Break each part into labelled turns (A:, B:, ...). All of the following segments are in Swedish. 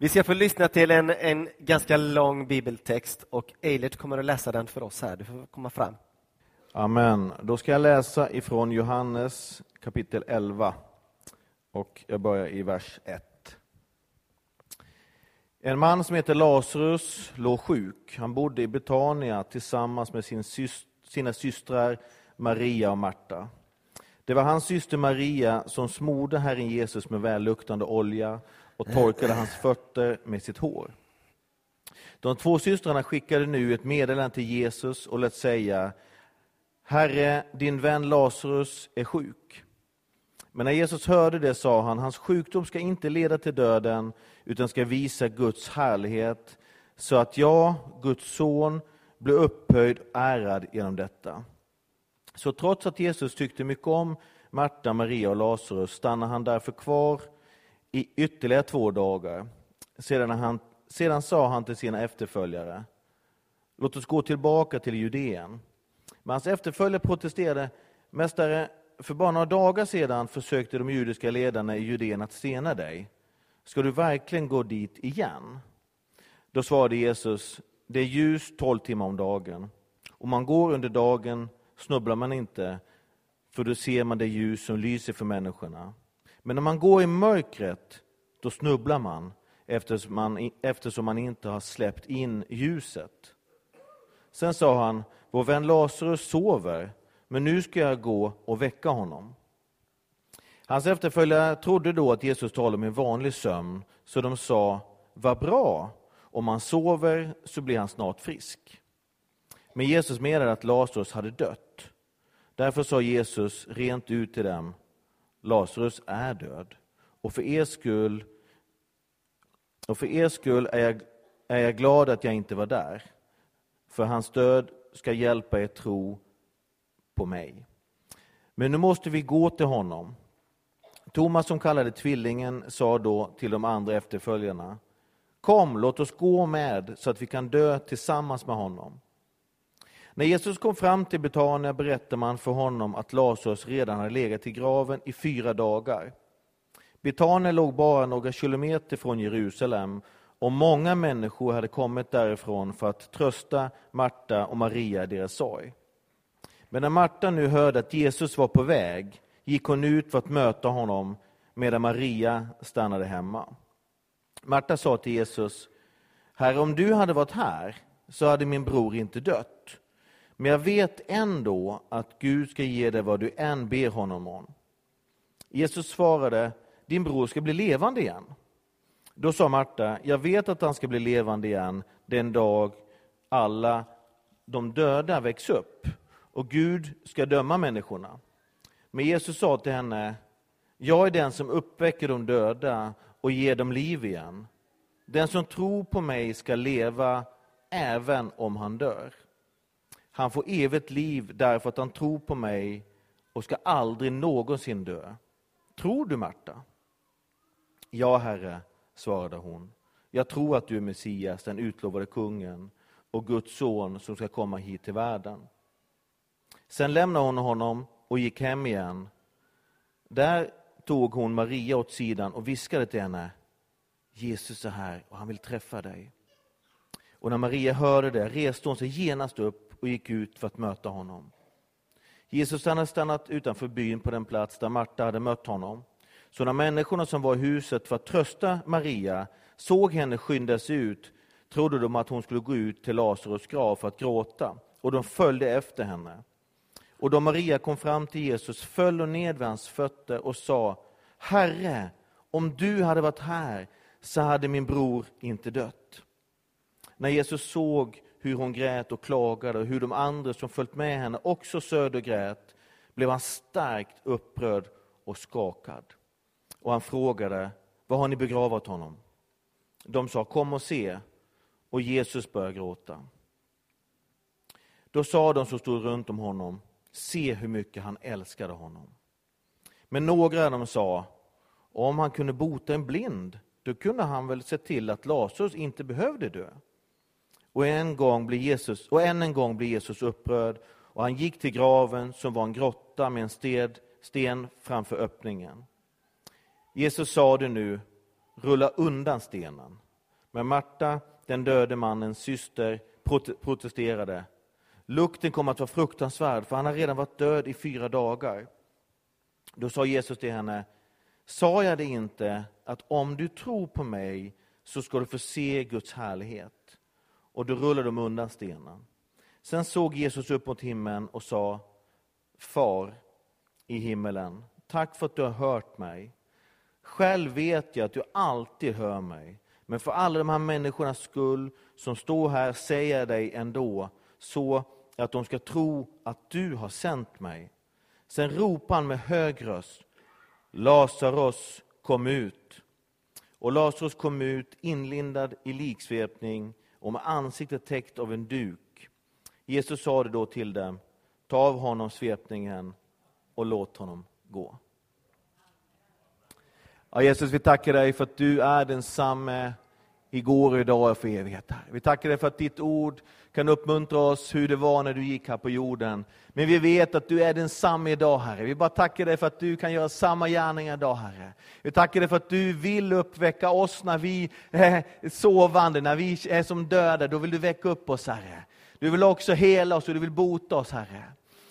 A: Vi ska få lyssna till en, en ganska lång bibeltext och Eilert kommer att läsa den för oss här. Du får komma fram.
B: Amen. Då ska jag läsa ifrån Johannes kapitel 11 och jag börjar i vers 1. En man som heter Lazarus låg sjuk. Han bodde i Betania tillsammans med sin syst sina systrar Maria och Marta. Det var hans syster Maria som smorde Herren Jesus med välluktande olja och torkade hans fötter med sitt hår. De två systrarna skickade nu ett meddelande till Jesus och lät säga Herre, din vän Lazarus är sjuk. Men när Jesus hörde det sa han, hans sjukdom ska inte leda till döden, utan ska visa Guds härlighet, så att jag, Guds son, blir upphöjd och ärad genom detta. Så trots att Jesus tyckte mycket om Marta, Maria och Lazarus stannade han därför kvar i ytterligare två dagar. Sedan, han, sedan sa han till sina efterföljare, låt oss gå tillbaka till Judeen. Men hans efterföljare protesterade, Mästare, för bara några dagar sedan försökte de judiska ledarna i Judeen att stena dig. Ska du verkligen gå dit igen? Då svarade Jesus, det är ljus tolv timmar om dagen. Om man går under dagen snubblar man inte, för då ser man det ljus som lyser för människorna. Men om man går i mörkret, då snubblar man eftersom man, eftersom man inte har släppt in ljuset. Sen sa han, vår vän Lazarus sover, men nu ska jag gå och väcka honom. Hans efterföljare trodde då att Jesus talade om en vanlig sömn, så de sa, vad bra, om han sover så blir han snart frisk. Men Jesus menade att Lazarus hade dött. Därför sa Jesus rent ut till dem, Lazarus är död. Och för er skull, och för er skull är, jag, är jag glad att jag inte var där. För hans död ska hjälpa er tro på mig. Men nu måste vi gå till honom. Thomas, som kallade tvillingen, sa då till de andra efterföljarna, Kom, låt oss gå med så att vi kan dö tillsammans med honom. När Jesus kom fram till Betania berättade man för honom att Lazarus redan hade legat i graven i fyra dagar. Betania låg bara några kilometer från Jerusalem och många människor hade kommit därifrån för att trösta Marta och Maria i deras sorg. Men när Marta nu hörde att Jesus var på väg gick hon ut för att möta honom medan Maria stannade hemma. Marta sa till Jesus, Herre, om du hade varit här så hade min bror inte dött. Men jag vet ändå att Gud ska ge dig vad du än ber honom om. Jesus svarade, din bror ska bli levande igen. Då sa Marta, jag vet att han ska bli levande igen den dag alla de döda väcks upp och Gud ska döma människorna. Men Jesus sa till henne, jag är den som uppväcker de döda och ger dem liv igen. Den som tror på mig ska leva även om han dör. Han får evigt liv därför att han tror på mig och ska aldrig någonsin dö. Tror du, Marta? Ja, Herre, svarade hon. Jag tror att du är Messias, den utlovade kungen och Guds son som ska komma hit till världen. Sen lämnade hon honom och gick hem igen. Där tog hon Maria åt sidan och viskade till henne, Jesus är här och han vill träffa dig. Och när Maria hörde det reste hon sig genast upp och gick ut för att möta honom. Jesus hade stannat utanför byn på den plats där Marta hade mött honom. Så när människorna som var i huset för att trösta Maria såg henne skynda sig ut trodde de att hon skulle gå ut till Lazarus grav för att gråta, och de följde efter henne. Och då Maria kom fram till Jesus föll hon ned vid hans fötter och sa, Herre, om du hade varit här så hade min bror inte dött. När Jesus såg hur hon grät och klagade och hur de andra som följt med henne också sörjde och grät, blev han starkt upprörd och skakad. Och han frågade, var har ni begravt honom? De sa, kom och se. Och Jesus började gråta. Då sa de som stod runt om honom, se hur mycket han älskade honom. Men några av dem sa, om han kunde bota en blind, då kunde han väl se till att Lazarus inte behövde dö. Och en, gång blir Jesus, och än en gång blir Jesus upprörd och han gick till graven som var en grotta med en sted, sten framför öppningen. Jesus sade nu, rulla undan stenen. Men Marta, den döde mannens syster, protesterade. Lukten kommer att vara fruktansvärd, för han har redan varit död i fyra dagar. Då sa Jesus till henne, sa jag det inte att om du tror på mig så ska du få se Guds härlighet? Och då rullade de undan stenen. Sen såg Jesus upp mot himlen och sa, Far i himmelen, tack för att du har hört mig. Själv vet jag att du alltid hör mig. Men för alla de här människornas skull som står här säger jag dig ändå, så att de ska tro att du har sänt mig. Sen ropade han med hög röst, Lazarus kom ut. Och Lazarus kom ut inlindad i liksvepning och med ansiktet täckt av en duk. Jesus sade då till dem, ta av honom svepningen och låt honom gå. Ja, Jesus, vi tackar dig för att du är densamme igår, och idag och för evighet. Vi tackar dig för att ditt ord kan uppmuntra oss hur det var när du gick här på jorden. Men vi vet att du är densamme idag, Herre. Vi bara tackar dig för att du kan göra samma gärningar idag, Herre. Vi tackar dig för att du vill uppväcka oss när vi är sovande, när vi är som döda. Då vill du väcka upp oss, Herre. Du vill också hela oss och du vill bota oss, Herre.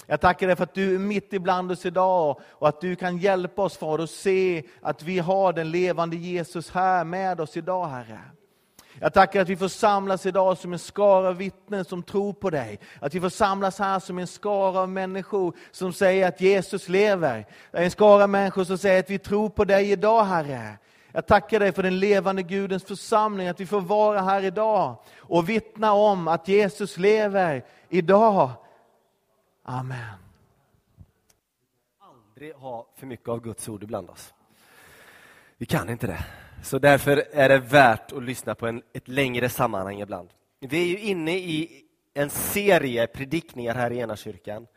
B: Jag tackar dig för att du är mitt ibland oss idag och att du kan hjälpa oss, Fader, att se att vi har den levande Jesus här med oss idag, Herre. Jag tackar att vi får samlas idag som en skara vittnen som tror på dig. Att vi får samlas här som en skara av människor som säger att Jesus lever. En skara människor som säger att vi tror på dig idag, Herre. Jag tackar dig för den levande Gudens församling, att vi får vara här idag och vittna om att Jesus lever idag. Amen.
A: Aldrig ha för mycket av Guds ord ibland oss. Vi kan inte det. Så därför är det värt att lyssna på en, ett längre sammanhang ibland. Vi är ju inne i en serie predikningar här i Enakyrkan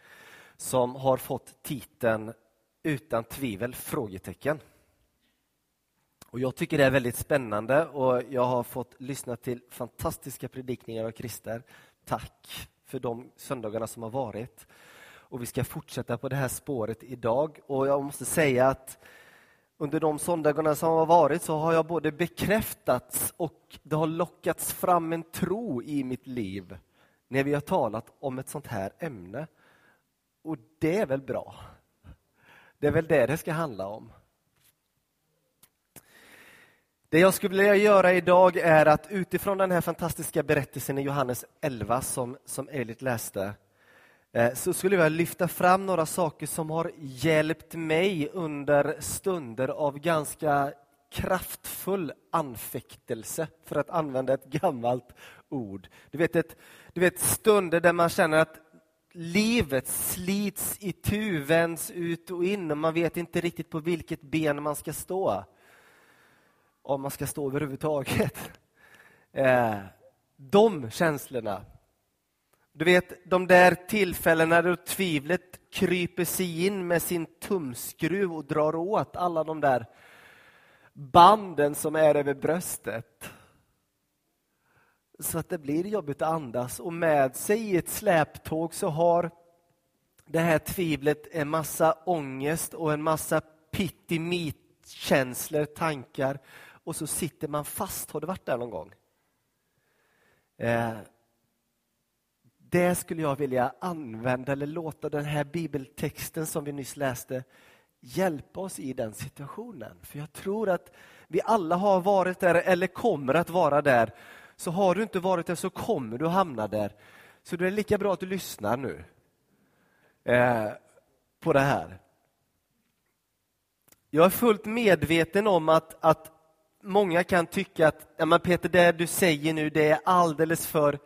A: som har fått titeln Utan tvivel? frågetecken. Och Jag tycker det är väldigt spännande och jag har fått lyssna till fantastiska predikningar av Christer. Tack för de söndagarna som har varit. Och Vi ska fortsätta på det här spåret idag. Och Jag måste säga att under de söndagarna som har varit så har jag både bekräftats och det har lockats fram en tro i mitt liv när vi har talat om ett sånt här ämne. Och det är väl bra? Det är väl det det ska handla om. Det jag skulle vilja göra idag är att utifrån den här fantastiska berättelsen i Johannes 11 som, som Elit läste Eh, så skulle jag lyfta fram några saker som har hjälpt mig under stunder av ganska kraftfull anfäktelse, för att använda ett gammalt ord. Du vet, ett, du vet stunder där man känner att livet slits i tu, vänds ut och in och man vet inte riktigt på vilket ben man ska stå. Om man ska stå överhuvudtaget. Eh, de känslorna du vet, de där tillfällena då tvivlet kryper sig in med sin tumskruv och drar åt alla de där banden som är över bröstet. Så att det blir jobbigt att andas och med sig i ett släptåg så har det här tvivlet en massa ångest och en massa pittimit-känslor, tankar och så sitter man fast. Har du varit där någon gång? Eh, det skulle jag vilja använda eller låta den här bibeltexten som vi nyss läste hjälpa oss i den situationen. För jag tror att vi alla har varit där eller kommer att vara där. Så har du inte varit där så kommer du hamna där. Så det är lika bra att du lyssnar nu eh, på det här. Jag är fullt medveten om att, att många kan tycka att ja, men Peter, det du säger nu det är alldeles för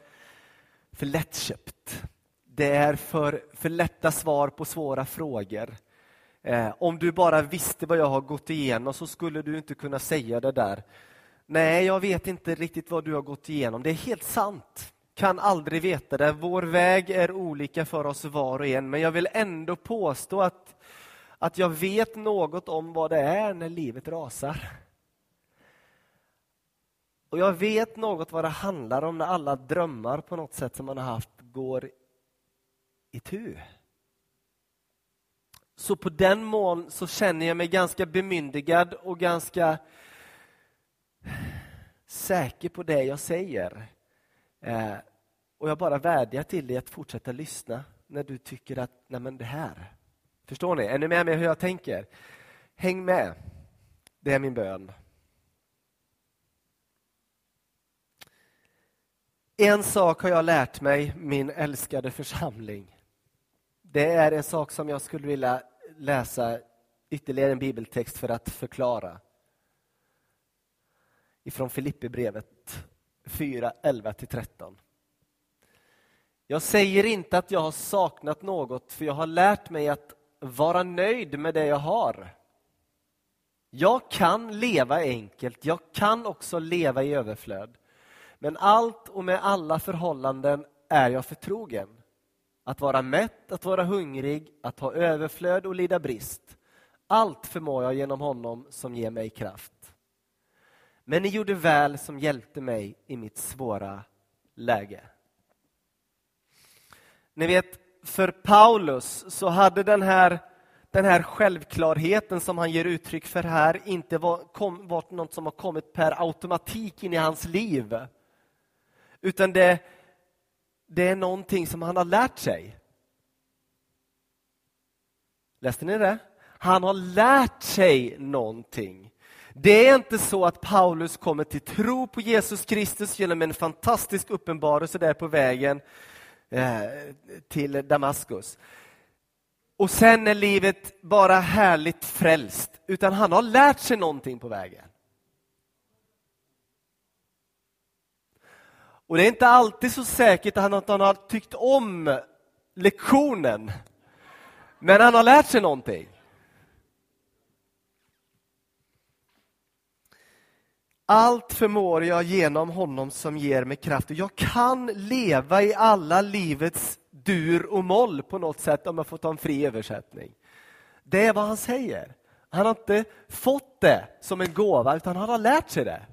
A: för lättköpt. Det är för, för lätta svar på svåra frågor. Eh, om du bara visste vad jag har gått igenom så skulle du inte kunna säga det där. Nej, jag vet inte riktigt vad du har gått igenom. Det är helt sant. Kan aldrig veta det. Vår väg är olika för oss var och en. Men jag vill ändå påstå att, att jag vet något om vad det är när livet rasar. Och jag vet något vad det handlar om när alla drömmar på något sätt som man har haft går i tu. Så på den mån så känner jag mig ganska bemyndigad och ganska säker på det jag säger. Eh, och jag bara vädjar till dig att fortsätta lyssna när du tycker att, nej men det här. Förstår ni? Är ni med mig hur jag tänker? Häng med. Det är min bön. En sak har jag lärt mig, min älskade församling. Det är en sak som jag skulle vilja läsa ytterligare en bibeltext för att förklara. Ifrån Filipperbrevet 4, 11-13. Jag säger inte att jag har saknat något, för jag har lärt mig att vara nöjd med det jag har. Jag kan leva enkelt, jag kan också leva i överflöd. Men allt och med alla förhållanden är jag förtrogen. Att vara mätt, att vara hungrig, att ha överflöd och lida brist. Allt förmår jag genom honom som ger mig kraft. Men ni gjorde väl som hjälpte mig i mitt svåra läge. Ni vet, för Paulus så hade den här, den här självklarheten som han ger uttryck för här inte var, kom, varit något som har kommit per automatik in i hans liv. Utan det, det är någonting som han har lärt sig. Läste ni det? Han har lärt sig någonting. Det är inte så att Paulus kommer till tro på Jesus Kristus genom en fantastisk uppenbarelse där på vägen eh, till Damaskus. Och sen är livet bara härligt frälst, utan han har lärt sig någonting på vägen. Och det är inte alltid så säkert att han har tyckt om lektionen. Men han har lärt sig någonting. Allt förmår jag genom honom som ger mig kraft. Jag kan leva i alla livets dur och moll på något sätt om jag får ta en fri översättning. Det är vad han säger. Han har inte fått det som en gåva utan han har lärt sig det.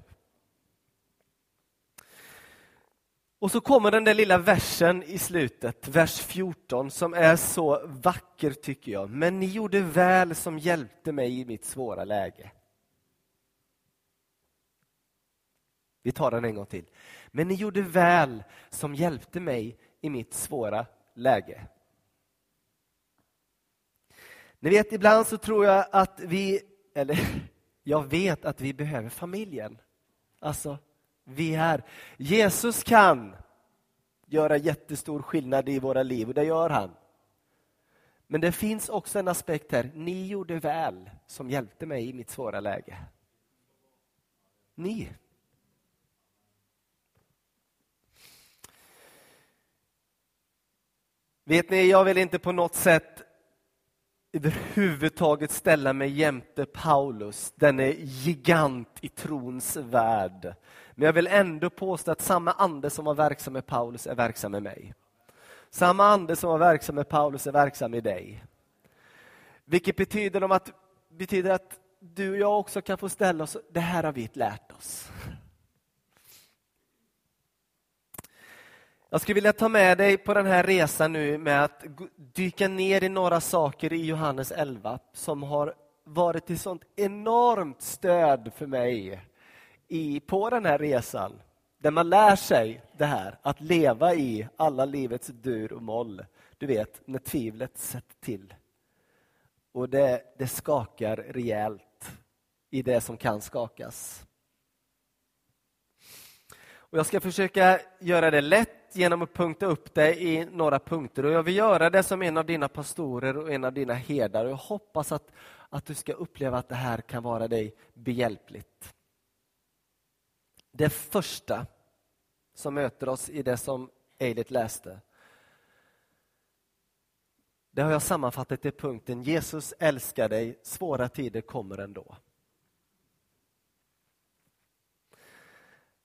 A: Och så kommer den där lilla versen i slutet, vers 14, som är så vacker tycker jag. Men ni gjorde väl som hjälpte mig i mitt svåra läge. Vi tar den en gång till. Men ni gjorde väl som hjälpte mig i mitt svåra läge. Ni vet, ibland så tror jag att vi, eller jag vet att vi behöver familjen. Alltså, vi är. Jesus kan göra jättestor skillnad i våra liv och det gör han. Men det finns också en aspekt här. Ni gjorde väl som hjälpte mig i mitt svåra läge. Ni. Vet ni, jag vill inte på något sätt överhuvudtaget ställa mig jämte Paulus, denne gigant i trons värld. Men jag vill ändå påstå att samma ande som var verksam med Paulus är verksam med mig. Samma ande som var verksam med Paulus är verksam i dig. Vilket betyder att, betyder att du och jag också kan få ställa oss, det här har vi lärt oss. Jag skulle vilja ta med dig på den här resan nu med att dyka ner i några saker i Johannes 11 som har varit till sånt enormt stöd för mig i, på den här resan. Där man lär sig det här, att leva i alla livets dur och moll. Du vet, när tvivlet sätter till. Och det, det skakar rejält i det som kan skakas. Och jag ska försöka göra det lätt genom att punkta upp det i några punkter. Och Jag vill göra det som en av dina pastorer och en av dina herdar. Jag hoppas att, att du ska uppleva att det här kan vara dig behjälpligt. Det första som möter oss i det som Eilert läste det har jag sammanfattat i punkten Jesus älskar dig, svåra tider kommer ändå.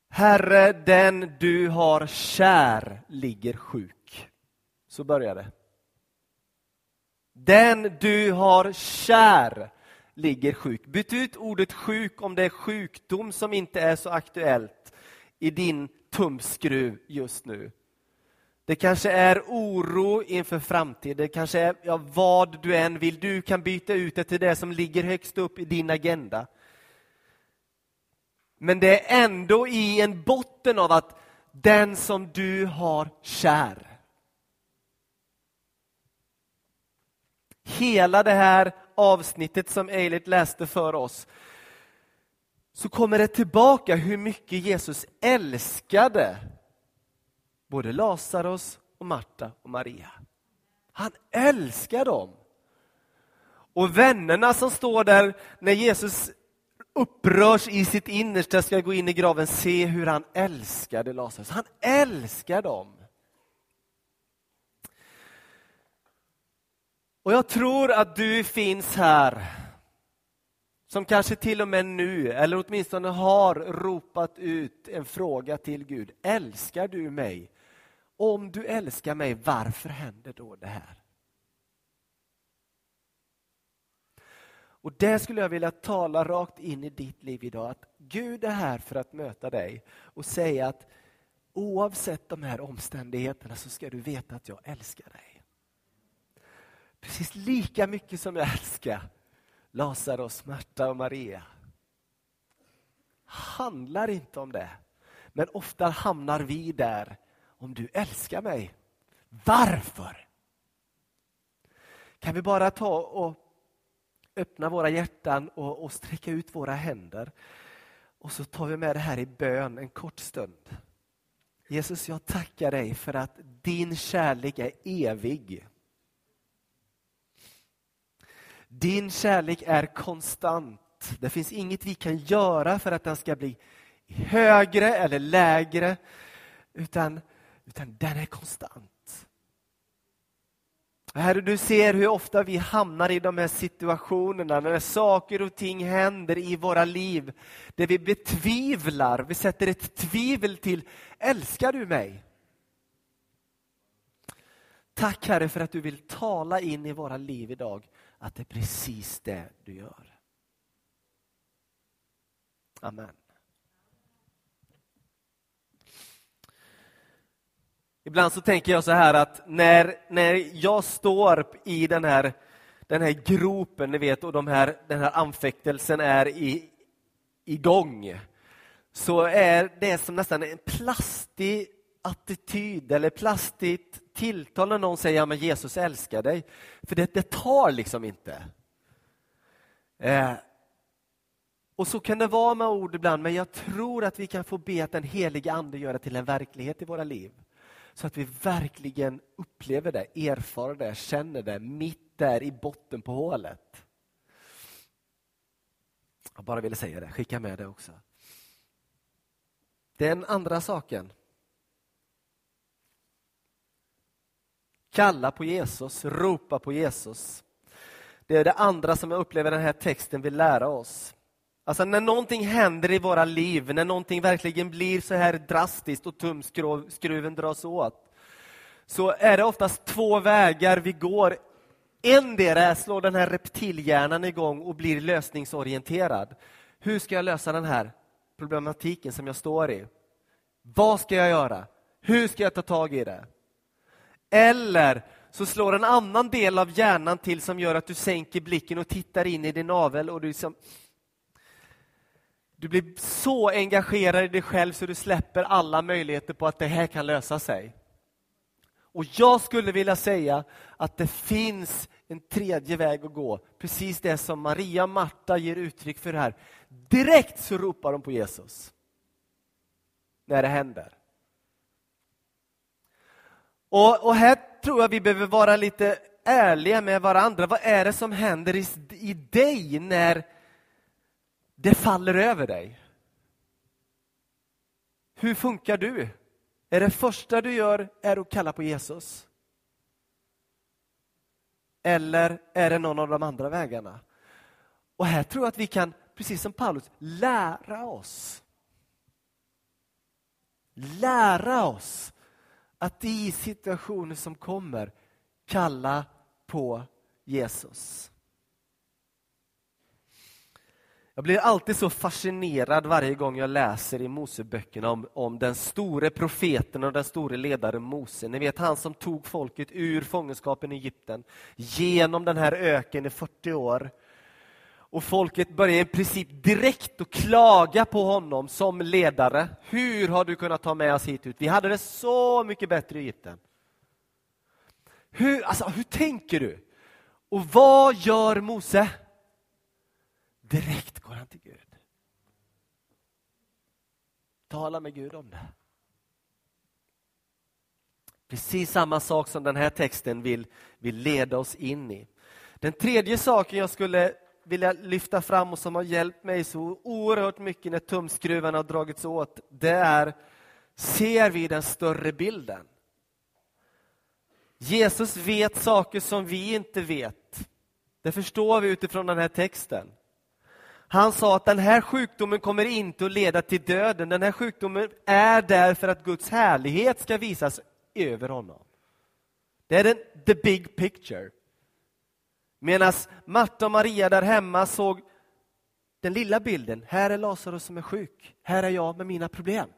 A: Herre, den du har kär ligger sjuk. Så börjar det. Den du har kär ligger sjuk. Byt ut ordet sjuk om det är sjukdom som inte är så aktuellt i din tumskruv just nu. Det kanske är oro inför framtiden, det kanske är ja, vad du än vill. Du kan byta ut det till det som ligger högst upp i din agenda. Men det är ändå i en botten av att den som du har kär. Hela det här avsnittet som Eilert läste för oss så kommer det tillbaka hur mycket Jesus älskade både Lazarus och Marta och Maria. Han älskar dem. Och vännerna som står där när Jesus upprörs i sitt innersta ska gå in i graven, se hur han älskade Lazarus. Han älskar dem. Och jag tror att du finns här som kanske till och med nu, eller åtminstone har ropat ut en fråga till Gud. Älskar du mig? Om du älskar mig, varför händer då det här? Och det skulle jag vilja tala rakt in i ditt liv idag. Att Gud är här för att möta dig och säga att oavsett de här omständigheterna så ska du veta att jag älskar dig. Precis lika mycket som jag älskar Lazarus, Marta och Maria. handlar inte om det. Men ofta hamnar vi där. Om du älskar mig, varför? Kan vi bara ta och öppna våra hjärtan och, och sträcka ut våra händer. Och så tar vi med det här i bön en kort stund. Jesus, jag tackar dig för att din kärlek är evig. Din kärlek är konstant. Det finns inget vi kan göra för att den ska bli högre eller lägre, utan, utan den är konstant. Herre, du ser hur ofta vi hamnar i de här situationerna när saker och ting händer i våra liv där vi betvivlar, vi sätter ett tvivel till, älskar du mig? Tack Herre för att du vill tala in i våra liv idag att det är precis det du gör. Amen. Ibland så tänker jag så här att när, när jag står i den här, den här gropen, ni vet, och de här, den här anfäktelsen är i, igång, så är det som nästan en plastig attityd eller plastigt tilltal när någon säger att ja, Jesus älskar dig. För det, det tar liksom inte. Eh, och så kan det vara med ord ibland, men jag tror att vi kan få be att den helige Ande gör det till en verklighet i våra liv. Så att vi verkligen upplever det, erfar det, känner det mitt där i botten på hålet. Jag bara ville säga det, skicka med det också. Den andra saken. Kalla på Jesus, ropa på Jesus. Det är det andra som jag upplever den här texten vill lära oss. Alltså när någonting händer i våra liv, när någonting verkligen blir så här drastiskt och tumskruven dras åt, så är det oftast två vägar vi går. Endera slår den här reptilhjärnan igång och blir lösningsorienterad. Hur ska jag lösa den här problematiken som jag står i? Vad ska jag göra? Hur ska jag ta tag i det? Eller så slår en annan del av hjärnan till som gör att du sänker blicken och tittar in i din navel och du liksom du blir så engagerad i dig själv så du släpper alla möjligheter på att det här kan lösa sig. Och jag skulle vilja säga att det finns en tredje väg att gå. Precis det som Maria och Marta ger uttryck för här. Direkt så ropar de på Jesus. När det händer. Och, och här tror jag vi behöver vara lite ärliga med varandra. Vad är det som händer i, i dig när det faller över dig. Hur funkar du? Är det första du gör är att kalla på Jesus? Eller är det någon av de andra vägarna? Och här tror jag att vi kan, precis som Paulus, lära oss. Lära oss att i situationer som kommer kalla på Jesus. Jag blir alltid så fascinerad varje gång jag läser i Moseböckerna om, om den store profeten och den store ledaren Mose. Ni vet han som tog folket ur fångenskapen i Egypten genom den här öken i 40 år. Och folket började i princip direkt att klaga på honom som ledare. Hur har du kunnat ta med oss hit ut? Vi hade det så mycket bättre i Egypten. Hur, alltså, hur tänker du? Och vad gör Mose? Direkt går han till Gud. Tala med Gud om det. Precis samma sak som den här texten vill, vill leda oss in i. Den tredje saken jag skulle vilja lyfta fram och som har hjälpt mig så oerhört mycket när tumskruvarna har dragits åt, det är, ser vi den större bilden? Jesus vet saker som vi inte vet. Det förstår vi utifrån den här texten. Han sa att den här sjukdomen kommer inte att leda till döden. Den här sjukdomen är där för att Guds härlighet ska visas över honom. Det är den, the big picture. Medan Marta och Maria där hemma såg den lilla bilden. Här är Lazarus som är sjuk. Här är jag med mina problem.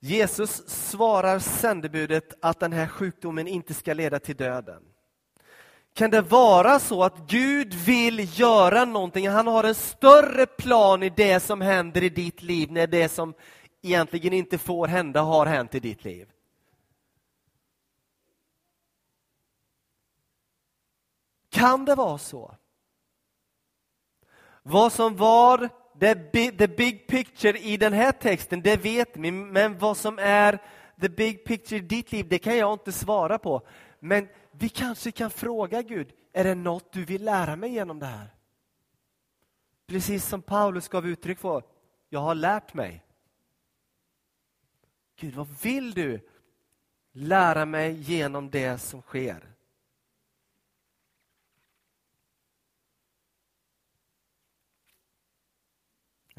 A: Jesus svarar sändebudet att den här sjukdomen inte ska leda till döden. Kan det vara så att Gud vill göra någonting? Han har en större plan i det som händer i ditt liv när det som egentligen inte får hända har hänt i ditt liv. Kan det vara så? Vad som var the big picture i den här texten, det vet vi, men vad som är the big picture i ditt liv, det kan jag inte svara på. Men vi kanske kan fråga Gud, är det något du vill lära mig genom det här? Precis som Paulus gav uttryck för, jag har lärt mig. Gud, vad vill du lära mig genom det som sker?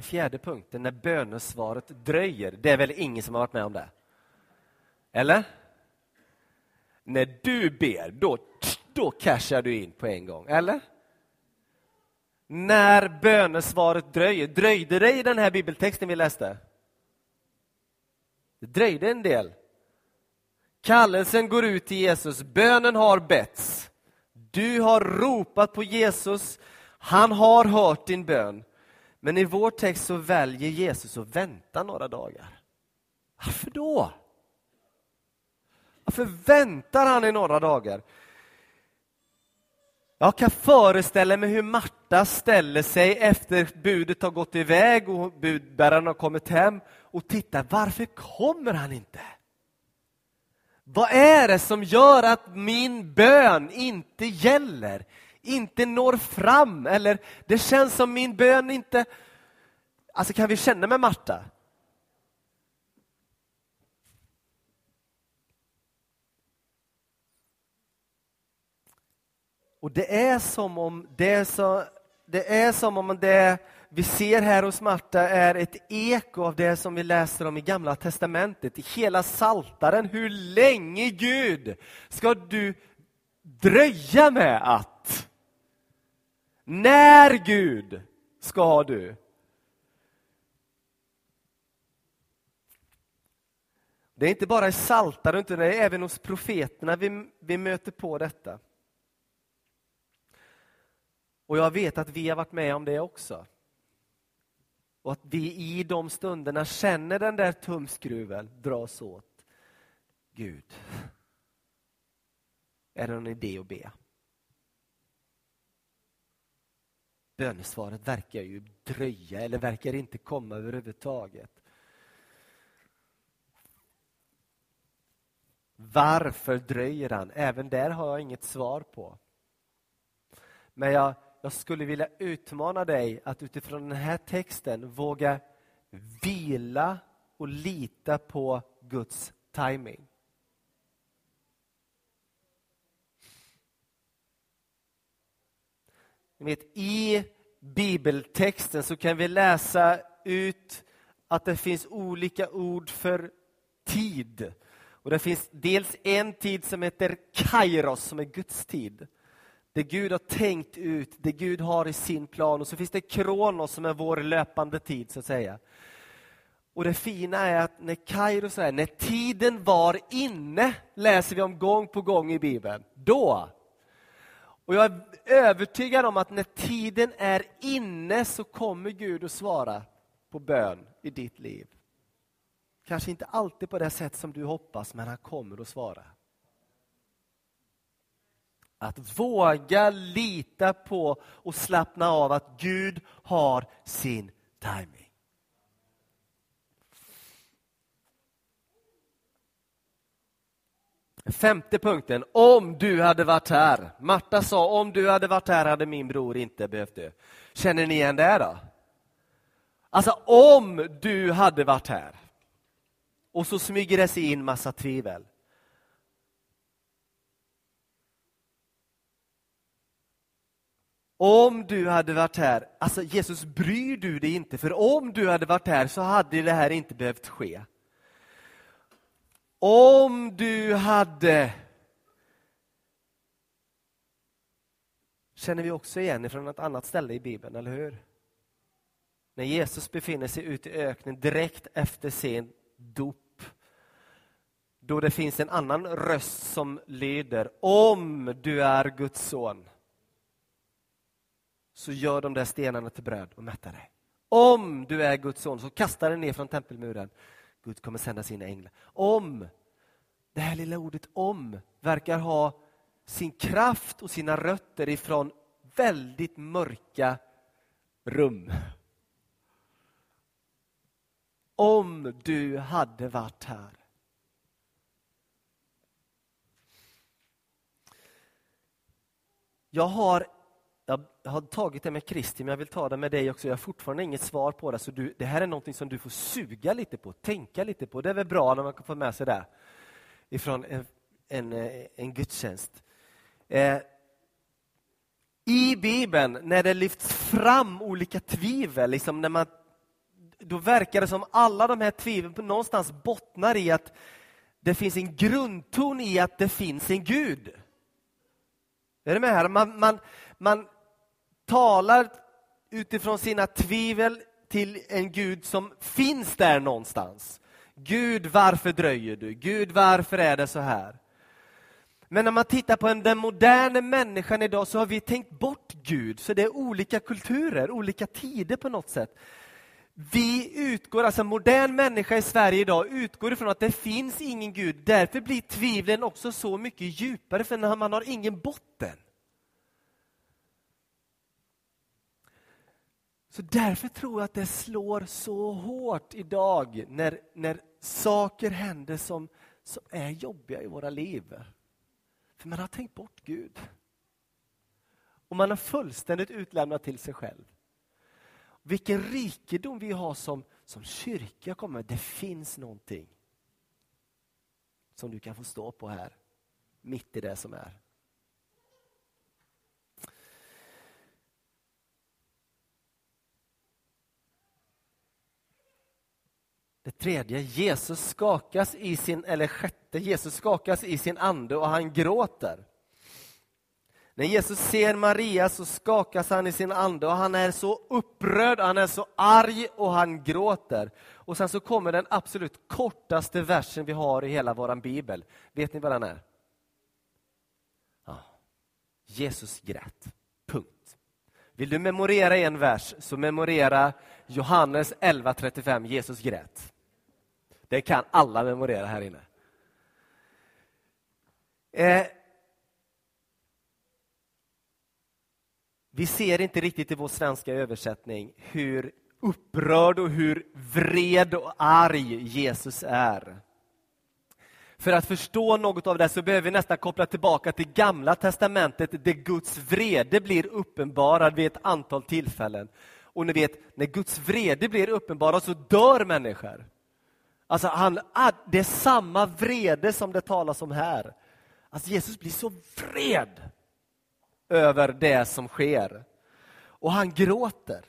A: Fjärde punkten, när bönesvaret dröjer. Det är väl ingen som har varit med om det? Eller? När du ber, då, då cashar du in på en gång, eller? När bönesvaret dröjer. Dröjde det i den här bibeltexten vi läste? Det dröjde en del. Kallelsen går ut till Jesus, bönen har betts. Du har ropat på Jesus, han har hört din bön. Men i vår text så väljer Jesus att vänta några dagar. Varför då? Varför väntar han i några dagar? Jag kan föreställa mig hur Marta ställer sig efter budet har gått iväg och budbäraren har kommit hem och tittar, varför kommer han inte? Vad är det som gör att min bön inte gäller? Inte når fram eller det känns som min bön inte... Alltså kan vi känna med Marta? Och det är som om det, är så, det, är som om det vi ser här hos Marta är ett eko av det som vi läser om i Gamla testamentet, i hela Saltaren. Hur länge, Gud, ska du dröja med att när Gud ska du? Det är inte bara i Psaltaren, utan det är även hos profeterna vi, vi möter på detta. Och jag vet att vi har varit med om det också. Och att vi i de stunderna känner den där tumskruven dras åt. Gud, är det någon idé att be? Bönesvaret verkar ju dröja eller verkar inte komma överhuvudtaget. Varför dröjer han? Även där har jag inget svar på. Men jag, jag skulle vilja utmana dig att utifrån den här texten våga vila och lita på Guds timing. Vet, I bibeltexten så kan vi läsa ut att det finns olika ord för tid. Och Det finns dels en tid som heter kairos, som är Guds tid. Det Gud har tänkt ut, det Gud har i sin plan. Och så finns det kronos som är vår löpande tid, så att säga. Och det fina är att när kairos är, när tiden var inne, läser vi om gång på gång i Bibeln. Då och jag är övertygad om att när tiden är inne så kommer Gud att svara på bön i ditt liv. Kanske inte alltid på det sätt som du hoppas, men han kommer att svara. Att våga lita på och slappna av att Gud har sin timing. Femte punkten, om du hade varit här. Marta sa, om du hade varit här hade min bror inte behövt dö. Känner ni igen det då? Alltså, om du hade varit här. Och så smyger det sig in massa tvivel. Om du hade varit här, alltså Jesus bryr du dig inte, för om du hade varit här så hade det här inte behövt ske. Om du hade... Känner vi också igen från ett annat ställe i Bibeln, eller hur? När Jesus befinner sig ute i öknen direkt efter sin dop. Då det finns en annan röst som lyder, om du är Guds son så gör de där stenarna till bröd och mätta dig. Om du är Guds son så kasta dig ner från tempelmuren. Gud kommer sända sina änglar. Om, det här lilla ordet om, verkar ha sin kraft och sina rötter ifrån väldigt mörka rum. Om du hade varit här. Jag har jag har tagit det med Kristi, men jag vill ta det med dig också. Jag har fortfarande inget svar på det, så du, det här är något som du får suga lite på, tänka lite på. Det är väl bra när man kan få med sig det ifrån en, en, eh, en gudstjänst. Eh, I Bibeln, när det lyfts fram olika tvivel, liksom när man, då verkar det som alla de här tvivlen på någonstans bottnar i att det finns en grundton i att det finns en Gud. Är du med här? Man, man, man talar utifrån sina tvivel till en Gud som finns där någonstans. Gud, varför dröjer du? Gud, varför är det så här? Men när man tittar på den moderna människan idag så har vi tänkt bort Gud, så det är olika kulturer, olika tider på något sätt. Vi utgår, alltså en modern människa i Sverige idag utgår ifrån att det finns ingen Gud. Därför blir tvivlen också så mycket djupare, för man har ingen botten. Så därför tror jag att det slår så hårt idag när, när saker händer som, som är jobbiga i våra liv. För man har tänkt bort Gud. Och man har fullständigt utlämnat till sig själv. Vilken rikedom vi har som, som kyrka. Kommer. Det finns någonting som du kan få stå på här, mitt i det som är. Det tredje, Jesus skakas i sin, eller sjätte, Jesus skakas i sin ande och han gråter. När Jesus ser Maria så skakas han i sin ande och han är så upprörd, han är så arg och han gråter. Och sen så kommer den absolut kortaste versen vi har i hela vår bibel. Vet ni vad den är? Ja. Jesus grät. Punkt. Vill du memorera en vers så memorera Johannes 11.35, Jesus grät. Det kan alla memorera här inne. Eh, vi ser inte riktigt i vår svenska översättning hur upprörd och hur vred och arg Jesus är. För att förstå något av det så behöver vi nästan koppla tillbaka till Gamla testamentet där Guds vrede blir uppenbarad vid ett antal tillfällen. Och ni vet, när Guds vrede blir uppenbarad så dör människor. Alltså han, ah, det är samma vrede som det talas om här. Alltså Jesus blir så vred över det som sker. Och han gråter.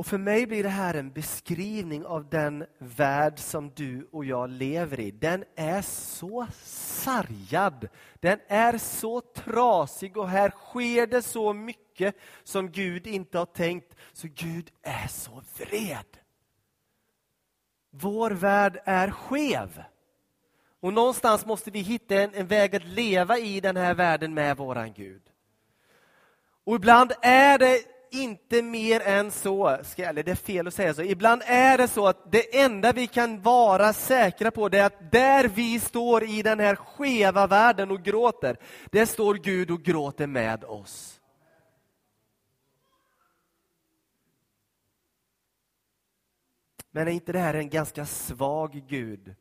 A: Och för mig blir det här en beskrivning av den värld som du och jag lever i. Den är så sargad, den är så trasig och här sker det så mycket som Gud inte har tänkt. Så Gud är så vred. Vår värld är skev. Och någonstans måste vi hitta en, en väg att leva i den här världen med våran Gud. Och ibland är det inte mer än så, ska, eller det är fel att säga så, ibland är det så att det enda vi kan vara säkra på det är att där vi står i den här skeva världen och gråter, där står Gud och gråter med oss. Men är inte det här en ganska svag Gud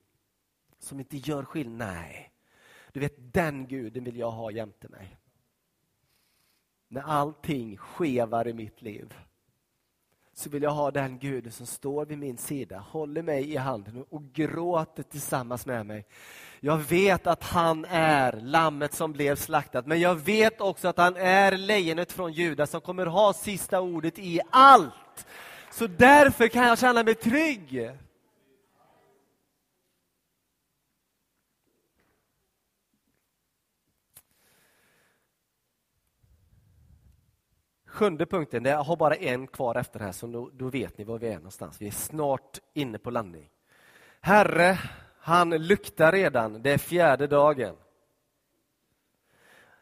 A: som inte gör skillnad? Nej. Du vet, den guden vill jag ha jämte mig när allting skevar i mitt liv så vill jag ha den Gud som står vid min sida, håller mig i handen och gråter tillsammans med mig. Jag vet att han är lammet som blev slaktat, men jag vet också att han är lejonet från Juda som kommer ha sista ordet i allt. Så därför kan jag känna mig trygg. Sjunde punkten, jag har bara en kvar efter det här, så då, då vet ni var vi är någonstans. Vi är snart inne på landning. Herre, han luktar redan, det är fjärde dagen.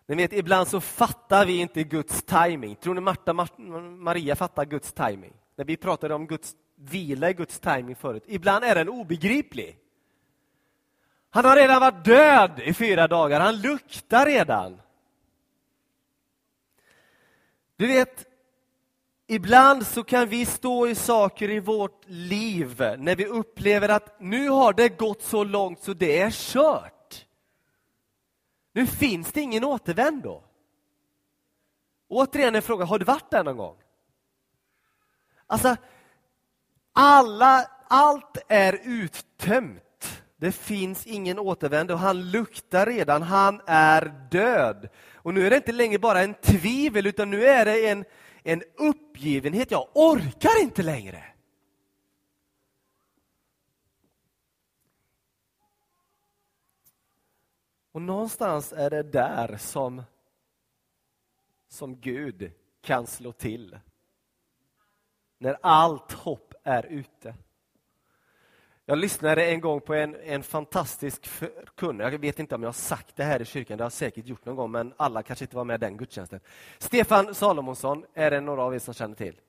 A: Ni vet, ibland så fattar vi inte Guds timing. Tror ni Marta Maria fattar Guds timing? När vi pratade om Guds vila i Guds timing förut. Ibland är den obegriplig. Han har redan varit död i fyra dagar, han luktar redan. Du vet, ibland så kan vi stå i saker i vårt liv när vi upplever att nu har det gått så långt så det är kört. Nu finns det ingen återvändo. Återigen en fråga, har du varit där någon gång? Alltså, alla, allt är uttömt. Det finns ingen återvändo. Han luktar redan, han är död. Och nu är det inte längre bara en tvivel, utan nu är det en, en uppgivenhet. Jag orkar inte längre. Och någonstans är det där som, som Gud kan slå till. När allt hopp är ute. Jag lyssnade en gång på en, en fantastisk förkunnare. Jag vet inte om jag har sagt det här i kyrkan, det har jag säkert gjort någon gång, men alla kanske inte var med den gudstjänsten. Stefan Salomonsson är det några av er som känner till.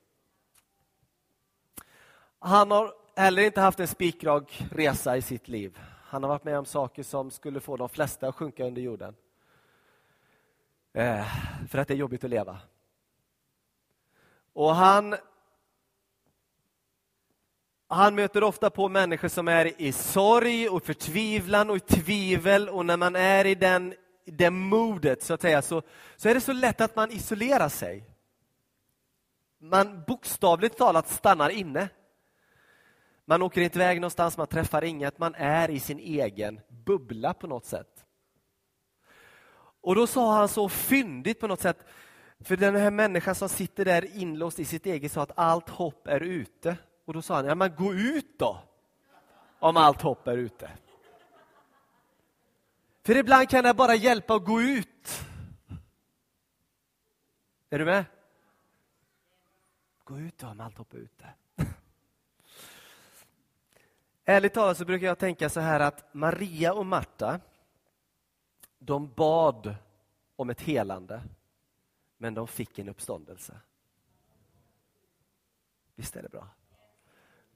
A: Han har heller inte haft en spikrak resa i sitt liv. Han har varit med om saker som skulle få de flesta att sjunka under jorden. Eh, för att det är jobbigt att leva. Och han han möter ofta på människor som är i sorg och förtvivlan och i tvivel och när man är i den, det modet så att säga så, så är det så lätt att man isolerar sig. Man bokstavligt talat stannar inne. Man åker inte iväg någonstans, man träffar inget, man är i sin egen bubbla på något sätt. Och då sa han så fyndigt på något sätt, för den här människan som sitter där inlåst i sitt eget sa att allt hopp är ute. Och då sa han, ja men gå ut då, om allt hopp är ute. För ibland kan det bara hjälpa att gå ut. Är du med? Gå ut då, om allt hopp är ute. Ärligt talat så brukar jag tänka så här att Maria och Marta, de bad om ett helande, men de fick en uppståndelse. Visst är det bra?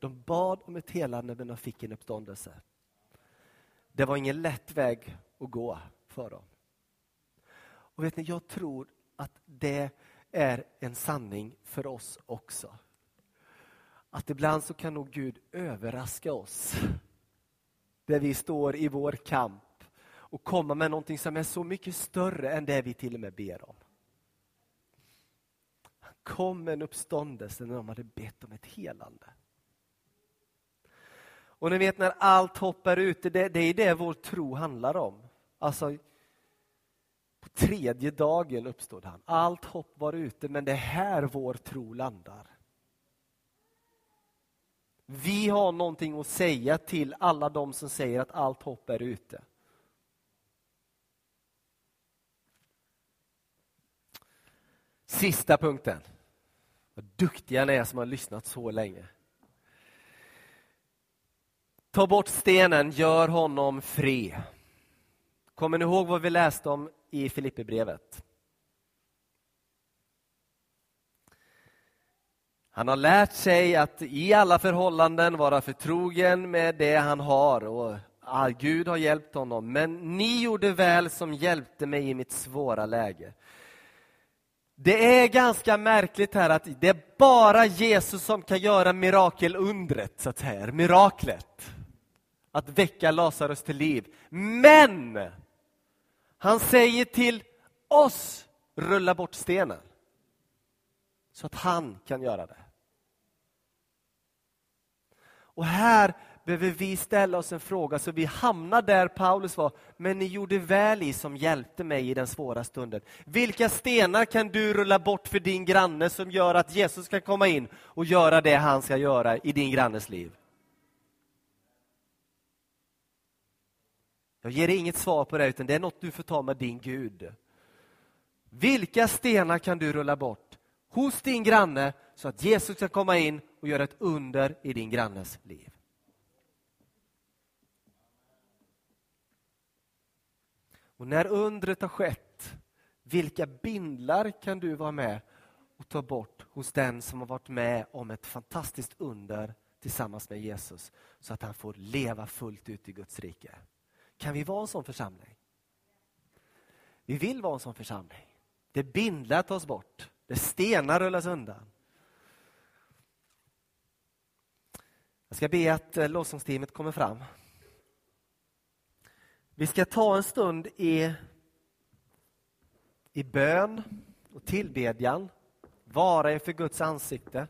A: De bad om ett helande men de fick en uppståndelse. Det var ingen lätt väg att gå för dem. Och vet ni, jag tror att det är en sanning för oss också. Att ibland så kan nog Gud överraska oss. Där vi står i vår kamp och komma med någonting som är så mycket större än det vi till och med ber om. Han kom med en uppståndelse när de hade bett om ett helande. Och ni vet när allt hoppar ute, det, det är det vår tro handlar om. Alltså, på tredje dagen uppstod han. Allt hopp var ute, men det är här vår tro landar. Vi har någonting att säga till alla de som säger att allt hopp är ute. Sista punkten. Vad duktiga ni är som har lyssnat så länge. Ta bort stenen, gör honom fri. Kommer ni ihåg vad vi läste om i Filipperbrevet? Han har lärt sig att i alla förhållanden vara förtrogen med det han har och ah, Gud har hjälpt honom. Men ni gjorde väl som hjälpte mig i mitt svåra läge. Det är ganska märkligt här att det är bara Jesus som kan göra mirakelundret, så att säga, miraklet. Att väcka Lazarus till liv. Men han säger till oss, rulla bort stenen. Så att han kan göra det. Och här behöver vi ställa oss en fråga så vi hamnar där Paulus var. Men ni gjorde väl i som hjälpte mig i den svåra stunden. Vilka stenar kan du rulla bort för din granne som gör att Jesus kan komma in och göra det han ska göra i din grannes liv? Jag ger dig inget svar på det, utan det är något du får ta med din Gud. Vilka stenar kan du rulla bort hos din granne så att Jesus kan komma in och göra ett under i din grannes liv? Och när undret har skett, vilka bindlar kan du vara med och ta bort hos den som har varit med om ett fantastiskt under tillsammans med Jesus så att han får leva fullt ut i Guds rike? Kan vi vara en sån församling? Vi vill vara en sån församling. Det bindlar tas bort, det stenar rullas undan. Jag ska be att eh, lovsångsteamet kommer fram. Vi ska ta en stund i, i bön och tillbedjan, vara inför Guds ansikte.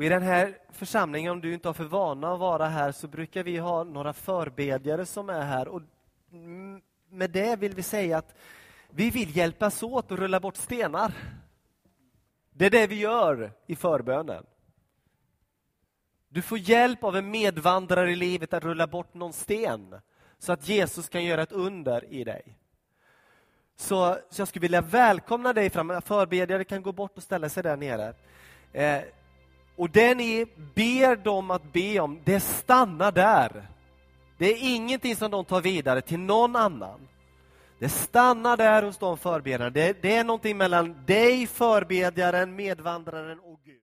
A: Och I den här församlingen, om du inte har för vana att vara här, så brukar vi ha några förbedjare som är här. Och med det vill vi säga att vi vill hjälpas åt att rulla bort stenar. Det är det vi gör i förbönen. Du får hjälp av en medvandrare i livet att rulla bort någon sten så att Jesus kan göra ett under i dig. Så, så jag skulle vilja välkomna dig fram. Förbedjare kan gå bort och ställa sig där nere. Eh, och det ni ber dem att be om, det stannar där. Det är ingenting som de tar vidare till någon annan. Det stannar där hos de förbedjarna. Det, det är någonting mellan dig, förbedjaren, medvandraren och Gud.